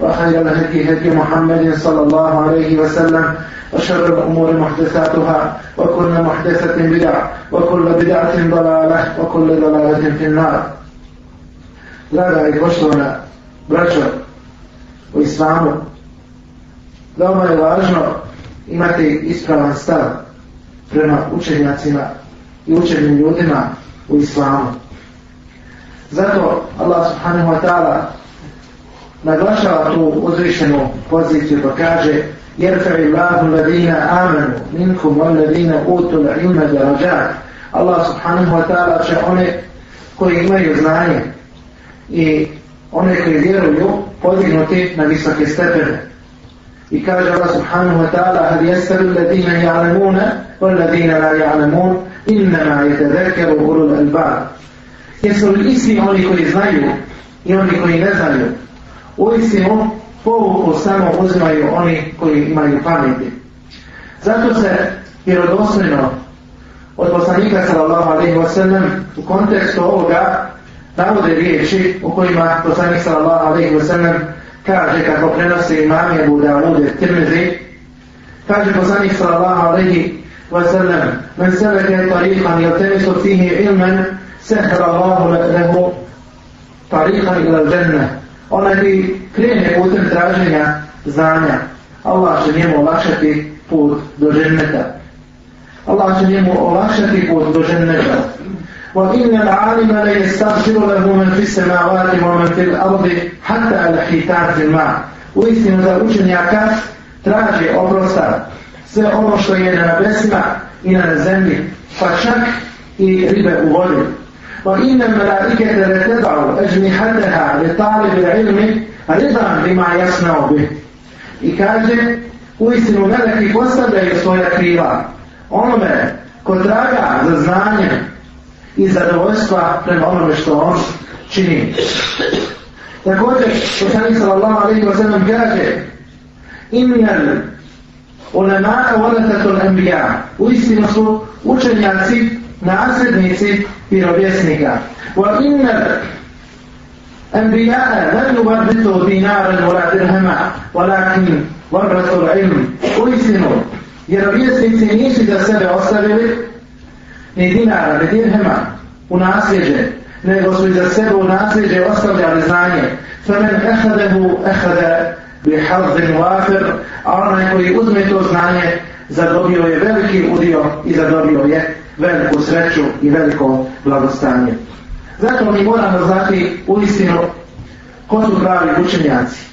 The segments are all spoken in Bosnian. وخير الهدي هدي محمد صلى الله عليه وسلم وشر الأمور محدثاتها وكل محدثة بدعة وكل بدعة ضلالة وكل ضلالة في النار لا لا يقشلنا برشا وإسلام لا ما يواجهنا إما تي إسلام ستار فرما أجهناتنا يوجهن يودنا وإسلام Zato Allah subhanahu wa ta'ala naglašava tu uzvišenu poziciju pa kaže jerfe ilahu ladina amanu minkum on ladina utul ilma da Allah subhanahu wa ta'ala će one koji imaju znanje i one koji vjeruju podignuti na visoke stepene i kaže Allah subhanahu wa ta'ala had jesaru ladina ja'lamuna on ladina la ja'lamun innama je te zekeru ulul albar jesu li isti oni koji znaju i oni koji ne znaju uistinu povuku samo uzimaju oni koji imaju pameti. Zato se vjerodosljeno od poslanika sallallahu alaihi wa sallam u kontekstu ovoga navode riječi u kojima poslanik sallallahu alaihi wa sallam kaže kako prenosi imam Ebu Dawud i Tirmizi kaže poslanik sallallahu alaihi wa sallam men sebeke tarikan ili tenisu fihi ilmen sehra Allahu lehu tarikan ila džennah Ona bi krene putem traženja znanja. Allah će njemu olakšati put do ženeta. Allah će njemu olakšati put do ženeta. Wa inna al-alima la yastaghfiru lahu man fi samawati wa man fil ardi hatta al-hitar fil ma. U istinu da učenjaka traži oprosta sve ono što je na nebesima i na zemlji, pa čak i ribe u vodi. وإن الملائكة لتضع أجنحتها لطالب العلم رضا بما يصنع به إكاجة uistinu veliki postavljaju svoja kriva onome ko traga za znanje i zadovoljstva prema onome što on čini. Također, poslanik sallallahu alaihi wa sallam kaže imjel ulemaka vodatatul enbija uistinu su učenjaci نعسد في ربيس نكا الأنبياء لم يورثوا دينارا ولا درهما ولكن ورثوا العلم ويسنوا يربيس نتنيش إذا سبع السبب ندينارا بدرهما ونعسد نغسل إذا سبع ونعسد وصل على زعنية فمن أخذه أخذ بحظ وافر أرنا يقول أزمته زعنية zadobio je veliki udio i zadobio je veliku sreću i veliko blagostanje. Zato mi moramo znati u istinu ko su pravi učenjaci.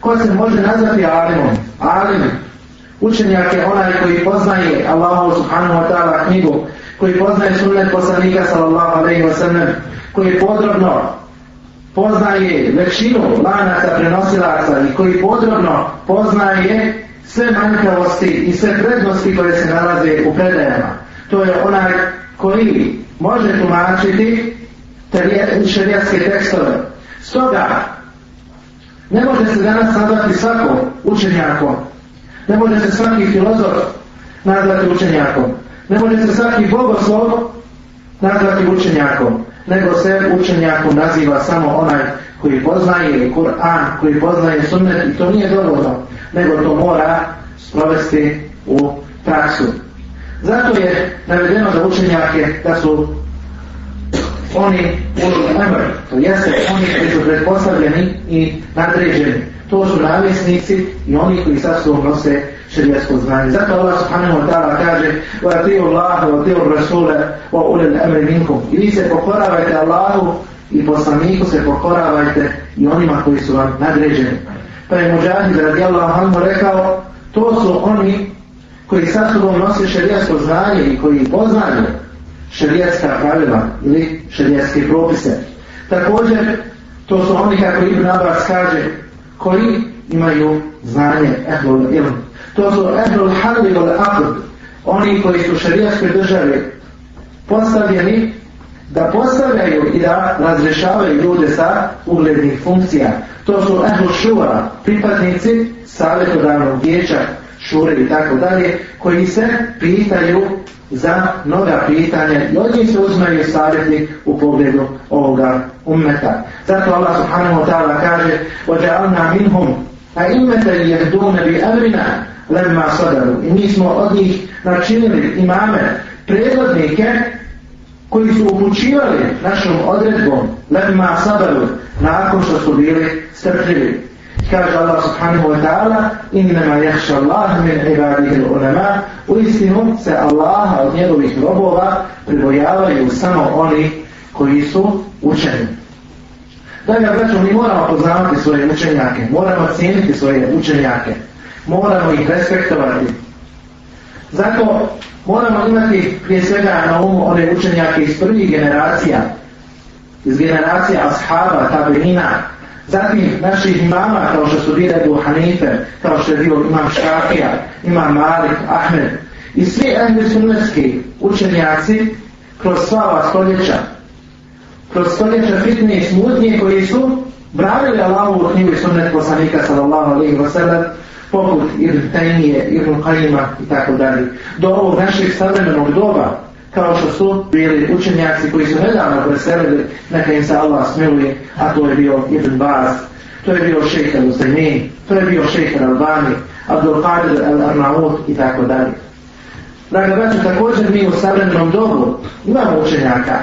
Ko se može nazvati Alimom? Alim, učenjak je onaj koji poznaje Allahu subhanahu wa ta'ala knjigu, koji poznaje sunnet poslanika sallallahu alaihi wa sallam, koji podrobno poznaje većinu lanaca prenosilaca i koji podrobno poznaje sve manjkavosti i sve prednosti koje se nalaze u predajama to je onaj koji može tumačiti šarijatske tekstove. Stoga, ne može se danas nazvati svako učenjako, ne može se svaki filozof nazvati učenjakom, ne može se svaki bogoslov nazvati učenjakom, nego se učenjakom naziva samo onaj koji poznaje Kur'an, koji poznaje sunnet i to nije dovoljno, nego to mora sprovesti u praksu. Zato je navedeno za učenjake da su oni ulogi emr, to jeste oni koji su predpostavljeni i nadređeni. To su navisnici i oni koji sa sobom nose šerijetsko znanje. Zato Allah subhanahu wa ta'ala kaže wa ti u Allahu, wa ti u Rasule, wa ulel emre minkum. I vi se pokoravajte Allahu i poslaniku se pokoravajte i onima koji su vam nadređeni. Pa je Mujahid radijallahu anhu rekao to su oni koji sa sobom nosi šarijatsko znanje i koji poznaju šarijatska pravila ili šarijatske propise. Također, to su oni kako Ibn Abbas kaže, koji imaju znanje ehlul ilm. To su ehlul halli vol akud, oni koji su šarijatskoj državi postavljeni da postavljaju i da razrešavaju ljude sa uglednih funkcija. To su ehlul šuva, pripadnici savjetodavnog vječa, šure i tako dalje, koji se pitaju za mnoga pitanja i od njih se uzmaju savjeti u pogledu ovoga ummeta. Zato Allah subhanahu wa ta'ala kaže وَجَعَلْنَا مِنْهُمْ a imete li je dune bi evrina lemma sadaru i mi smo od njih načinili imame predvodnike koji su upućivali našom odredbom lemma sadaru nakon što su bili strpljivi Kaže Allah subhanahu wa ta'ala Innama jahša Allah min ibadih ulama U istinu se Allah od njegovih robova pribojavaju samo oni koji su učeni. Da ga vraću, mi moramo poznavati svoje učenjake, moramo cijeniti svoje učenjake, moramo ih respektovati. Zato moramo imati prije svega na umu one učenjake iz prvih generacija, iz generacija ashaba, tabinina, Zatim naših imama kao što su bile Ebu Hanife, kao što je bio imam Šafija, imam Malik, Ahmed i svi endosunetski učenjaci kroz slava stoljeća, kroz stoljeća fitne i smutnije koji su branili Allahovu knjigu i sunet poslanika sallallahu alaihi wa sallam poput Ibn Taymije, Ibn Qayyima i tako dalje. Do ovog naših savremenog doba, kao što su bili učenjaci koji su nedavno preselili, neka im se Allah smiluje, a to je bio Ibn Baz, to je bio šehtar u Zemini, to je bio šehtar u Albani, Abdul Qadir al Arnaud i tako dalje. Draga dakle, braću, također mi u savremenom dobu imamo učenjaka,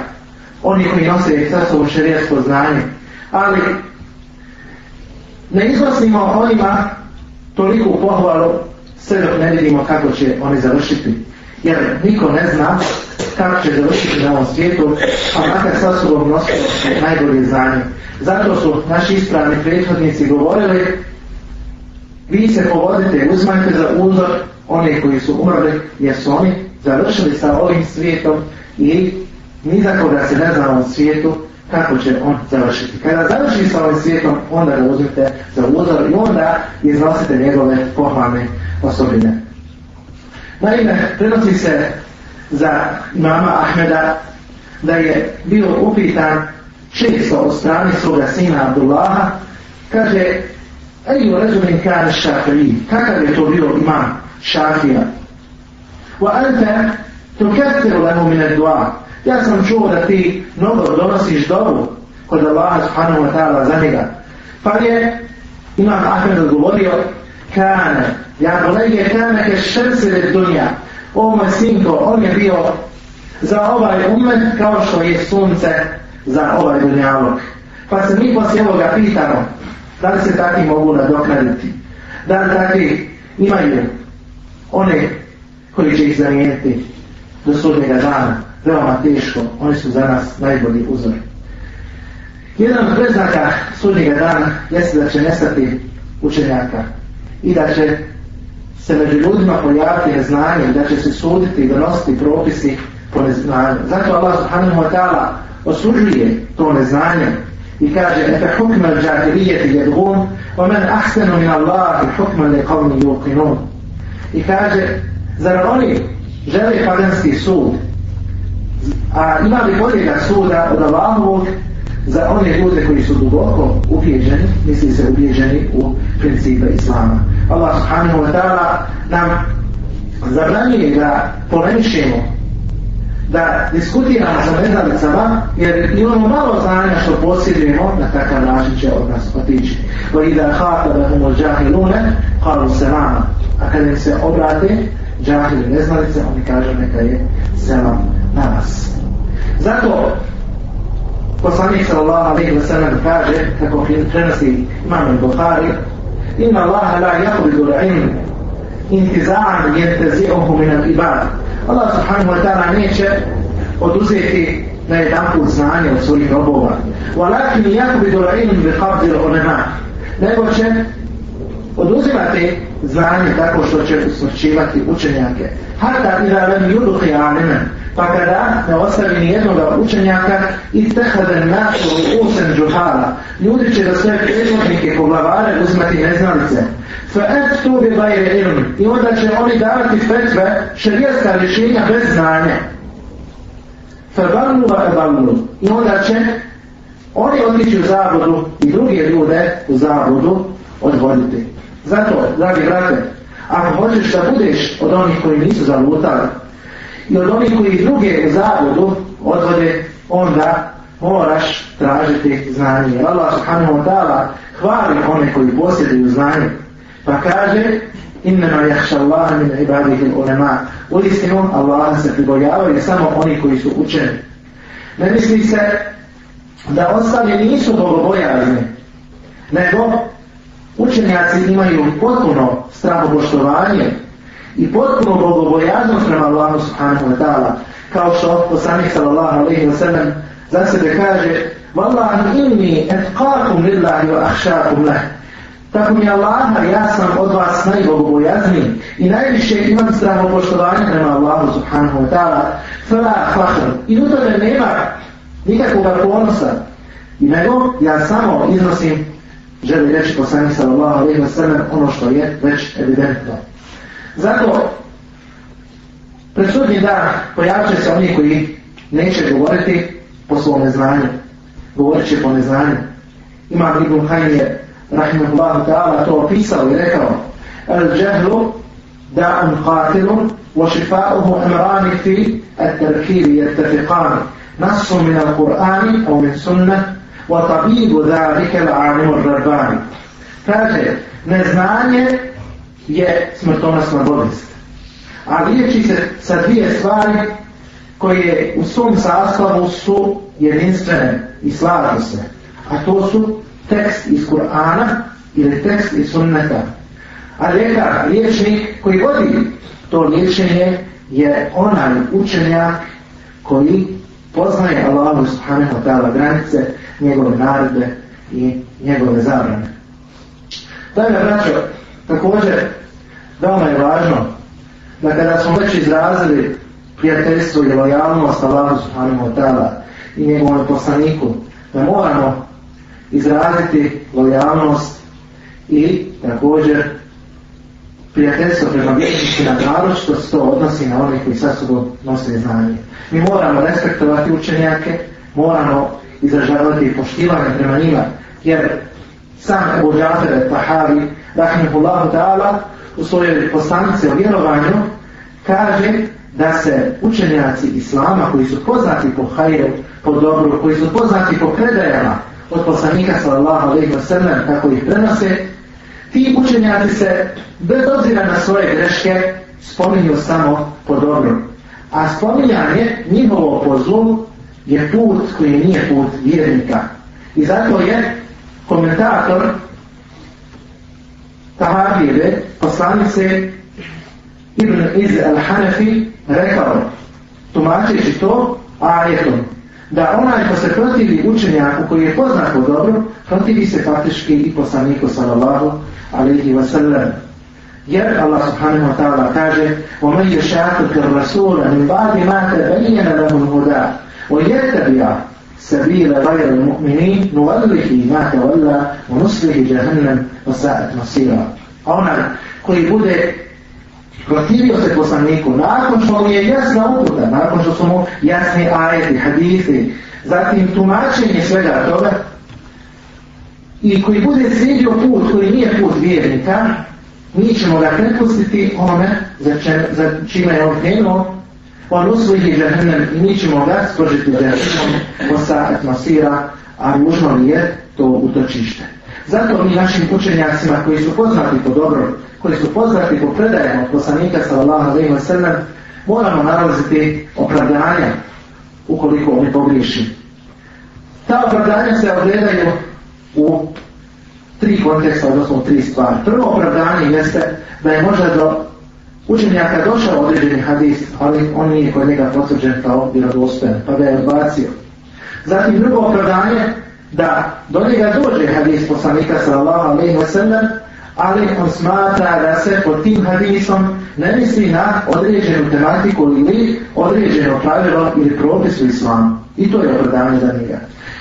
oni koji nose sa svojom šerijetsko znanje, ali ne izlasimo onima toliko pohvalu sve dok ne vidimo kako će oni završiti jer niko ne zna kako će završiti na ovom svijetu, a makar sa sobom nosi najbolje znanje. Zato su naši ispravni prethodnici govorili, vi se povodite, uzmajte za uzor one koji su umrli, jer su oni završili sa ovim svijetom i ni za koga se ne zna ovom svijetu, kako će on završiti. Kada završi sa ovim svijetom, onda ga uzmite za uzor i onda iznosite njegove pohvalne osobine. Naime, prenosi se za mama Ahmeda da je bio upitan često od strane svoga sina Abdullaha, kaže, ej, u razumim kaže šafiji, kakav je to bio imam šafija? Wa ante, tu kakciru lemu mine dua, ja sam čuo da ti mnogo donosiš dobu kod Allaha subhanahu wa ta'ala za njega. Pa je imam Ahmed odgovorio, kane, ja bolege kane ke šrce le dunja. O moj sinko, on je bio za ovaj umet kao što je sunce za ovaj dunjavok. Pa se mi poslije ovoga pitamo, da li se takvi mogu nadokraditi? Da li takvi imaju one koji će ih zamijeniti do sudnjega dana? Veoma teško, oni su za nas najbolji uzor. Jedan od preznaka sudnjega dana jeste da će nestati učenjaka i da će se među ljudima pojaviti neznanje, da će se suditi i donositi propisi po neznanju. Zato Allah subhanahu wa ta'ala osuđuje to neznanje i kaže Efe hukme al džahirijeti jer gum, o men ahsenu min Allah i hukme le kovni juqinun. I kaže, zar oni žele kadenski sud? A ima li boljega suda od Allahovog za one ljude koji su duboko ubijeđeni, misli se ubijeđeni u principe Islama? Allah subhanahu wa ta'ala nam zabranjuje da polemišemo da diskutiramo sa nezalicama jer imamo ono malo znanja što posjedujemo na takav način će od nas otići wa idha khatada humo džahi lune kalu se nama a kada se obrate džahi neznalice oni kažu neka je selam na nas zato poslanik sallallahu alaihi wa sallam kaže tako prenosi imam al-Bukhari إن الله لا يخرج العلم انتزاعا يتزعه من العباد الله سبحانه وتعالى نيشة ودوزيتي لا يدعك الزعاني وصولي ربوبا ولكن يخرج العلم بقبض العلماء لا يقولش oduzimate znanje tako što će usmrćivati učenjake. Hata ila lem yuduhi alimen, pa kada ne ostavi ni jednog učenjaka i tehada nasu usen džuhala ljudi će za sve prijednotnike po glavare uzmati neznalice fa et tu bi bajre ilm i onda će oni davati fetve šarijaska rješenja bez znanja fa vallu va vallu i onda će oni otići u zabudu i druge ljude u zabudu odvoditi zato, dragi brate ako hoćeš da budeš od onih koji nisu zalutali i od onih koji druge u zavodu odvode, onda moraš tražiti znanje. Allah subhanahu wa ta'ala hvali one koji posjeduju znanje. Pa kaže, innama jahša Allah min ibadih il ulema. U istinu, Allah se pribojavaju samo oni koji su učeni. Ne misli se da ostali nisu bogobojazni, nego učenjaci imaju potpuno strahopoštovanje i potpuno bogobojaznost prema Allahu subhanahu wa ta'ala kao što poslanik sallallahu alejhi ve sellem za sebe kaže wallahi inni atqakum lillahi wa akhshakum lahu Tako mi Allaha, ja sam od vas najbogobojazni i najviše imam strano poštovanje prema Allahu subhanahu wa ta'ala. Fala fahr. I u tome nema nikakvog ponosa. I nego ja samo iznosim želi reći poslanih sallallahu alaihi wa sallam ono što je već evidentno. Zato, presudni dan pojavit se oni koji neće govoriti po svom neznanju. Govorit će po neznanju. Ima Ibn Hajnije, rahimahullahu ta'ala, to opisao i rekao, El džehlu da'un qatilun wa šifa'uhu imrani fi at-tarkiri at-tafiqani nasu min al-Qur'ani au min sunnah wa tabibu dhalike al-animu al-rabbani. Kaže, neznanje je smrtonosna bolest. A liječi se sa dvije stvari koje u svom sastavu su jedinstvene i slažu se. A to su tekst iz Kur'ana ili tekst iz sunneta. A ljekar, liječnik koji vodi to liječenje je onaj učenjak koji poznaje Allahu subhanahu wa ta'ala granice, njegove naredbe i njegove zabrane. Da je vraćao Također, veoma je važno da kada smo već izrazili prijateljstvo i lojalnost Allahu Subhanahu wa ta'ala i njegovom poslaniku, da moramo izraziti lojalnost i također prijateljstvo prema vjetnicima, naročito se to odnosi na onih koji sa sobom nose znanje. Mi moramo respektovati učenjake, moramo izražavati poštivanje prema njima, jer sam Ebu Džafir Tahavi Dakle, Allah ta'ala u svojoj postanici o vjerovanju kaže da se učenjaci Islama koji su poznati po hajru, po dobru, koji su poznati po predajama od poslanika sallallahu alaihi wa sallam, kako ih prenose, ti učenjaci se bez obzira na svoje greške spominju samo po dobru. A spominjanje njihovo po zlu je put koji nije put vjernika. I zato je komentator sahabije, poslanice Ibn Iz al-Hanefi rekao, tumačeći to ajetom, da onaj ko se protivi učenjaku koji je poznat po dobro, protivi se faktički i poslaniku sallallahu alaihi wa sallam. Jer Allah subhanahu wa ta'ala kaže وَمَنْ يَشَاكُ كَرْ رَسُولَ مِنْ بَعْدِ مَا تَبَيَّنَ لَهُمْ هُدَى وَيَتَّبِعَ سبيل غير المؤمنين نوله ما تولى ونصله جهنم وساءت مصيرا أولا كل بودة Protivio se poslaniku, nakon što mu je jasna uputa, nakon što su mu jasni ajeti, hadisi, zatim tumačenje svega toga, i koji bude slijedio put koji nije put vjernika, mi ćemo ga prepustiti onome za, če, za čime je on krenuo, ponuzli pa je džahennem i mi ćemo ga spožiti džahennem posa atmosfera, a ružno li je to utočište. Zato mi našim učenjacima koji su poznati po dobro, koji su poznati po predajama od poslanika sallallahu alaihi wa sallam, moramo nalaziti opravdanja ukoliko oni pogriješi. Ta opravdanja se ogledaju u tri konteksta, odnosno u tri stvari. Prvo opravdanje jeste da je možda do Učenjaka došao određeni hadis, ali on nije kod njega potvrđen kao vjerodostojan, pa ga je odbacio. Zatim drugo opravdanje, da do njega dođe hadis poslanika sallallahu alaihi wa sallam, ali on smatra da se pod tim hadisom ne misli na određenu tematiku ili određeno pravilo ili propis u islamu. I to je opravdanje za njega.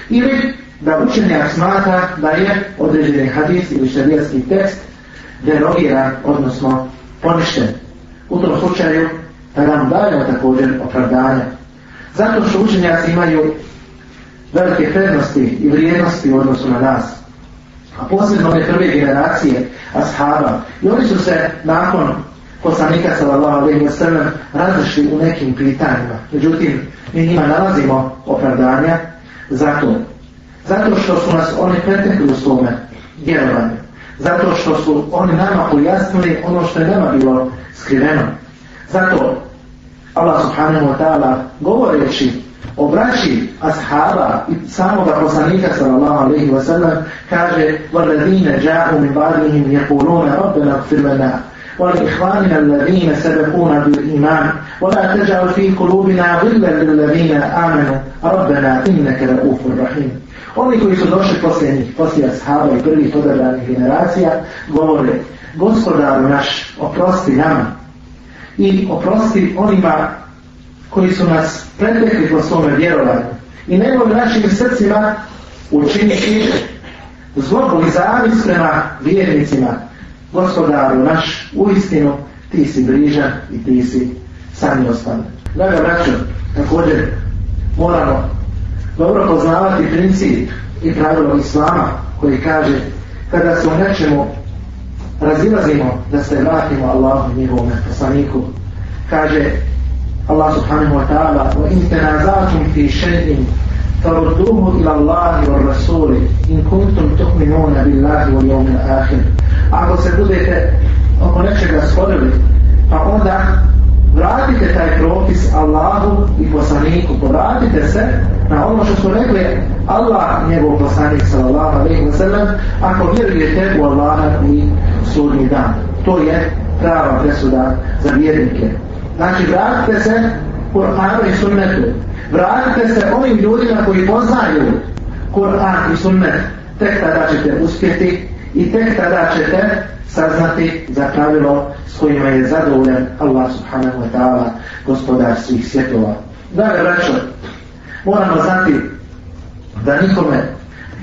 Ili da učenjak smatra da je određeni hadis ili šarijanski tekst derogiran, odnosno poništen. U tom slučaju da nam dajemo također opravdanje. Zato što učenjaci imaju velike prednosti i vrijednosti u odnosu na nas. A posebno ove prve generacije ashaba. I oni su se nakon poslanika sallallahu alaihi wa sallam razlišli u nekim pitanjima. Međutim, mi njima nalazimo opravdanja zato. Zato što su nas oni pretekli u svome djelovanju. Zato što su oni nama pojasnili ono što je nama bilo skriveno. Zato Allah subhanahu wa ta'ala govoreći o braći ashaba i samoga poslanika sallallahu alaihi wa sallam kaže وَالَّذِينَ جَاءُوا مِنْ بَعْدِهِمْ يَقُولُونَ رَبَّنَا اغْفِرْ لَنَا ولإخواننا الذين سَبَقُونَ بالإيمان ولا تجعل في قلوبنا غلا للذين آمنوا ربنا إنك رؤوف رحيم Oni koji su došli posljednjih, poslije ashaba i prvih podredanih generacija, govore, gospodaru naš, oprosti nama i oprosti onima koji su nas pretekli po svome vjerovanju i nemoj našim srcima učiniti zvoku i zavis prema vjernicima. Gospodaru naš, u istinu, ti si bliža i ti si sami ostane. Draga braćo, također moramo dobro poznavati princip i pravilo islama koji kaže kada se u nečemu razilazimo da se vratimo Allahu i njegovom poslaniku kaže Allah subhanahu wa ta'ala o in te nazatum fi šedim faruduhu ila Allahi wa rasuli in kuntum tukminuna billahi wa jomil ahir ako se budete oko nečega sporili pa onda vratite taj propis Allahu i poslaniku, povratite se na ono što su rekli Allah i njegov poslanik sallallahu alaihi wa sallam, ako vjerujete u Allaha i sudnji dan. To je prava presuda za vjernike. Znači vratite se Kur'anu i sunnetu. Vratite se ovim ljudima koji poznaju Kur'an i sunnet. Tek tada ćete uspjeti i tek tada ćete saznati za pravilo s kojima je zadovoljen Allah subhanahu wa ta'ala gospodar svih svjetova. Da ga vraću, moramo znati da nikome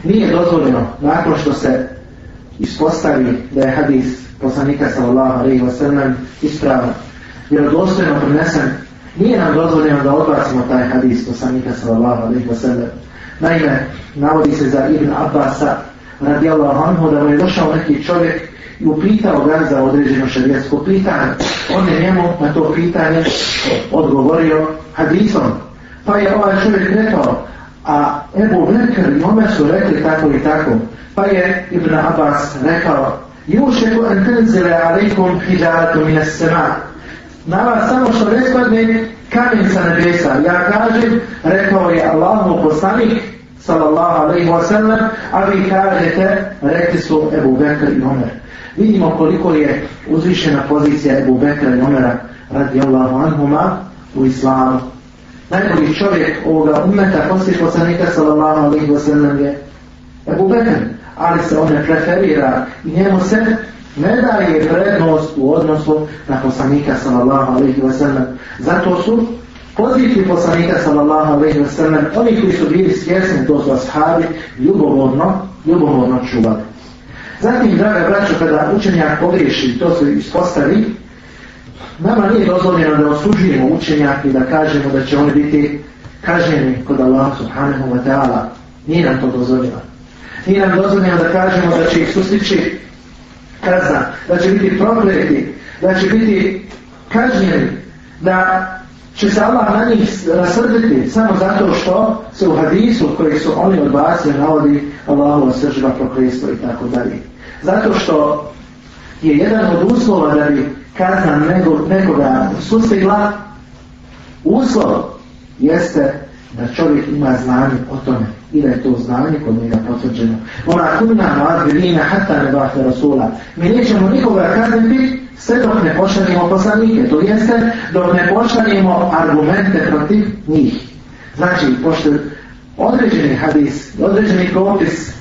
nije dozvoljeno nakon što se ispostavi da je hadis poslanika sallallahu alaihi wa sallam ispravan, jer dostojno prinesen nije nam dozvoljeno da odbacimo taj hadis poslanika sallallahu alaihi wa sallam. Naime, navodi se za Ibn Abbasa radi Allah anhu da mu je došao neki čovjek i upitao ga za određeno šarijetsko pitanje. On je njemu na to pitanje odgovorio hadisom. Pa je ovaj čovjek rekao, a Ebu Bekr i Omer su rekli tako i tako. Pa je Ibn Abbas rekao, Juš je to entenzile alaikum hidaratu mine sema. Na vas samo što ne spadne kamen sa nebesa. Ja kažem, rekao je Allahu poslanik, sallallahu alaihi wa sallam, a vi kažete, rekli su Ebu Bekr i Omer. Vidimo koliko je uzvišena pozicija Ebu Bekra i Omera radi Allahu anhuma u islamu. Najbolji čovjek ovoga umeta poslije poslanika sallallahu alaihi wa sallam je Ebu Bekr, ali se on ne preferira i njemu se ne daje prednost u odnosu na poslanika sallallahu alaihi wa sallam. Zato su Pozivki poslanika sallallahu alaihi wa sallam, oni koji su bili svjesni do su ashabi, ljubomorno, ljubomorno čuvali. Zatim, draga braćo, kada učenjak pogriješi i to su ispostavi, nama nije dozvoljeno da osuđujemo učenjak i da kažemo da će oni biti kaženi kod Allaha subhanahu wa ta'ala. Nije nam to dozvoljeno. Nije nam dozvoljeno da kažemo da će ih sustići kazna, da će biti prokleti, da će biti kažnjeni, da će se Allah na njih rasrditi samo zato što se u hadisu koji su oni odbacili navodi Allahu srđima prokristo i tako dalje. Zato što je jedan od uslova da bi kazna nego, nekoga sustigla uslov jeste da čovjek ima znanje o tome i da je to znanje kod njega potvrđeno. Ona kuna na adbirina hata ne bahte Rasula. Mi nećemo nikoga kazniti sve dok ne pošaljemo poslanike, to jeste dok ne pošaljemo argumente protiv njih. Znači, pošto određeni hadis, određeni propis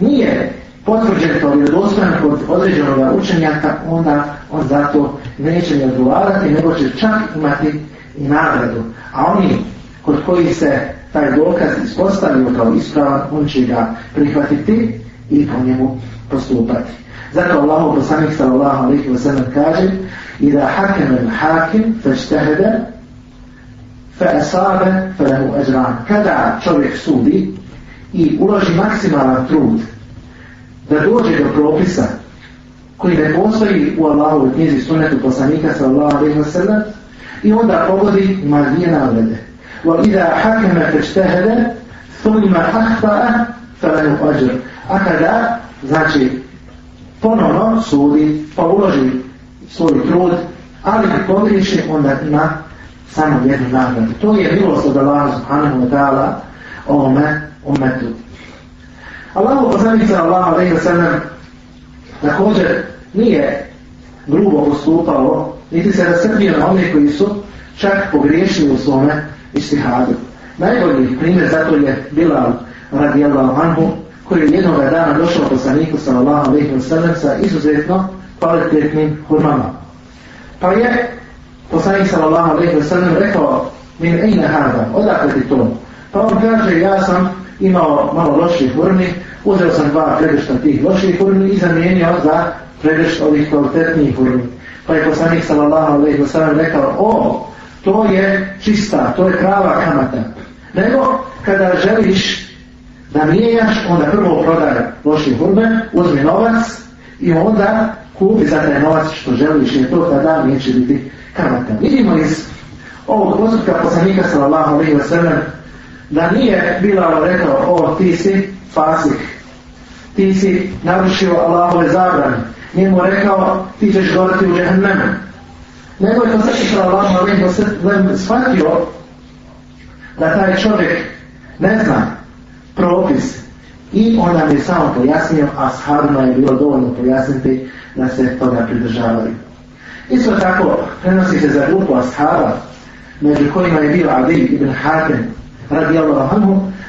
nije potvrđen to ili dostojan kod određenog učenjaka, onda on zato neće ne odgovarati, nego će čak imati i nagradu. A oni kod koji se taj dokaz ispostavio kao ispravan, on će ga prihvatiti i po njemu prosto uprati. Zato Allah poslanik sallallahu alaihi wa sallam kaže i da hakem el hakim feštehede feasabe felehu ežran. Kada čovjek sudi i uloži maksimalan trud da dođe do propisa koji ne postoji u Allahove knjizi sunetu poslanika sallallahu alaihi wa sallam i onda pogodi mazije navrede. Wa ida hakeme feštehede thumma ahtaa felehu ežran. A kada znači ponovno sudi, pa uloži svoj trud, ali ne pogriješi, onda ima samo jednu nagradu. To je bilo sa Allahom Subhanahu wa ta'ala ovome umetu. Allahu poslanik sallallahu alejhi ve sellem također nije grubo postupao niti se rasrdio na one koji su čak pogriješili u svome istihadu. Najbolji primjer za to je Bilal radijallahu anhu koji je jednog dana došao poslaniku sallallahu alaihi wa sallam sa izuzetno kvalitetnim hurmama. Pa je poslanik sallallahu alaihi wa sallam rekao min ejne hada, odakle ti to? Pa on kaže, ja sam imao malo loših hurmi, uzeo sam dva predešta tih loših hurmi i zamijenio za predešt ovih kvalitetnijih hurmi. Pa je poslanik sallallahu alaihi wa sallam rekao, o, to je čista, to je prava kamata. Nego, kada želiš da mijenjaš, onda prvo prodaj loši hurbe, uzmi novac i onda kupi za taj novac što želiš, jer to tada neće biti kamata. Vidimo iz ovog postupka poslanika sallallahu alaihi wa sallam da nije bila ovo rekao, o, ti si fasih, ti si narušio Allahove zabran, nije mu rekao, ti ćeš gorati u džehennemu. Nego je to sve što Allahu alaihi wa sallam shvatio da taj čovjek ne zna propis i ona mi je samo pojasnio, a s Haruma je bilo dovoljno pojasniti da se toga pridržavali. Isto tako, prenosi se za grupu Ashaba, među kojima je bio Adi ibn Hatem, radi Allah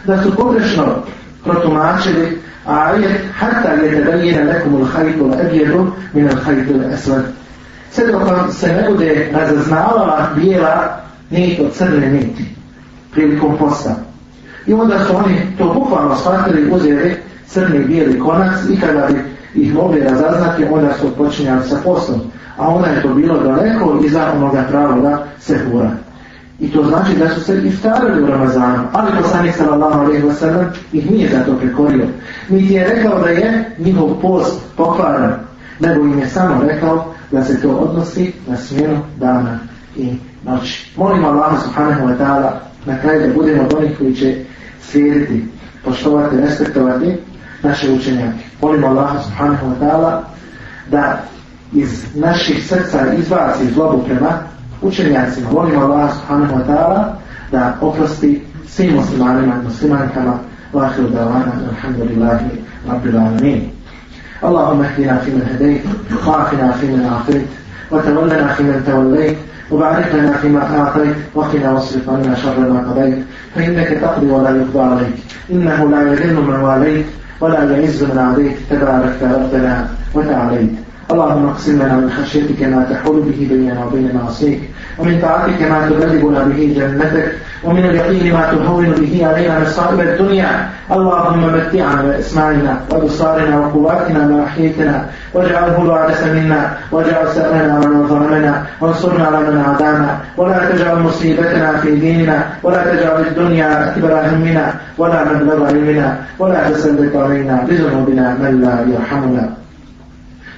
da su pogrešno protumačili a ajet hata je da da jedan nekom ul hajitu la ebjeru min al hajitu la esvad. Sve dok se ne bude razaznavala bijela nije to crne niti prilikom postavu. I onda su oni to bukvalno shvatili, uzeli crni i bijeli konac i kada bi ih mogli razaznati, onda su počinjali sa poslom. A onda je to bilo daleko iza onoga pravoga sehura. I to znači da su se iftarili u Ramazanu, ali poslanik sallallahu alaihi wa sallam ih nije za to prekorio. Niti je rekao da je njihov post pokvaran, nego im je samo rekao da se to odnosi na smjenu dana i noći. Molim Allah subhanahu wa ta'ala na kraju da budemo od onih koji će slijediti, poštovati, respektovati naše učenjake. Molimo Allaha subhanahu wa ta'ala da iz naših srca izbaci zlobu prema učenjacima. Molimo Allaha subhanahu wa ta'ala da oprosti svim muslimanima i muslimankama vahiru davana, alhamdulillahi, rabbil alamin. Allahumma ihdina fi man hadayt, wa afina fi man afait, wa tawallana fi man tawallayt, وبارك لنا فيما أعطيت وقنا واصرف عنا شر ما قضيت فإنك تقضي ولا يقضى عليك إنه لا يذل من واليت ولا يعز من عاديت تبارك ربنا وتعاليت اللهم اقسم لنا من خشيتك ما تحول به بيننا وبين معصيك ومن طاعتك ما تبلغنا به جنتك ومن اليقين ما تهون به علينا مصائب الدنيا اللهم متعنا باسماعنا وابصارنا وقواتنا ما احييتنا واجعله الوارث منا واجعل سألنا من ظلمنا وانصرنا على من عادانا ولا تجعل مصيبتنا في ديننا ولا تجعل الدنيا اكبر همنا ولا مبلغ علمنا ولا تسلط علينا بذنوبنا من لا يرحمنا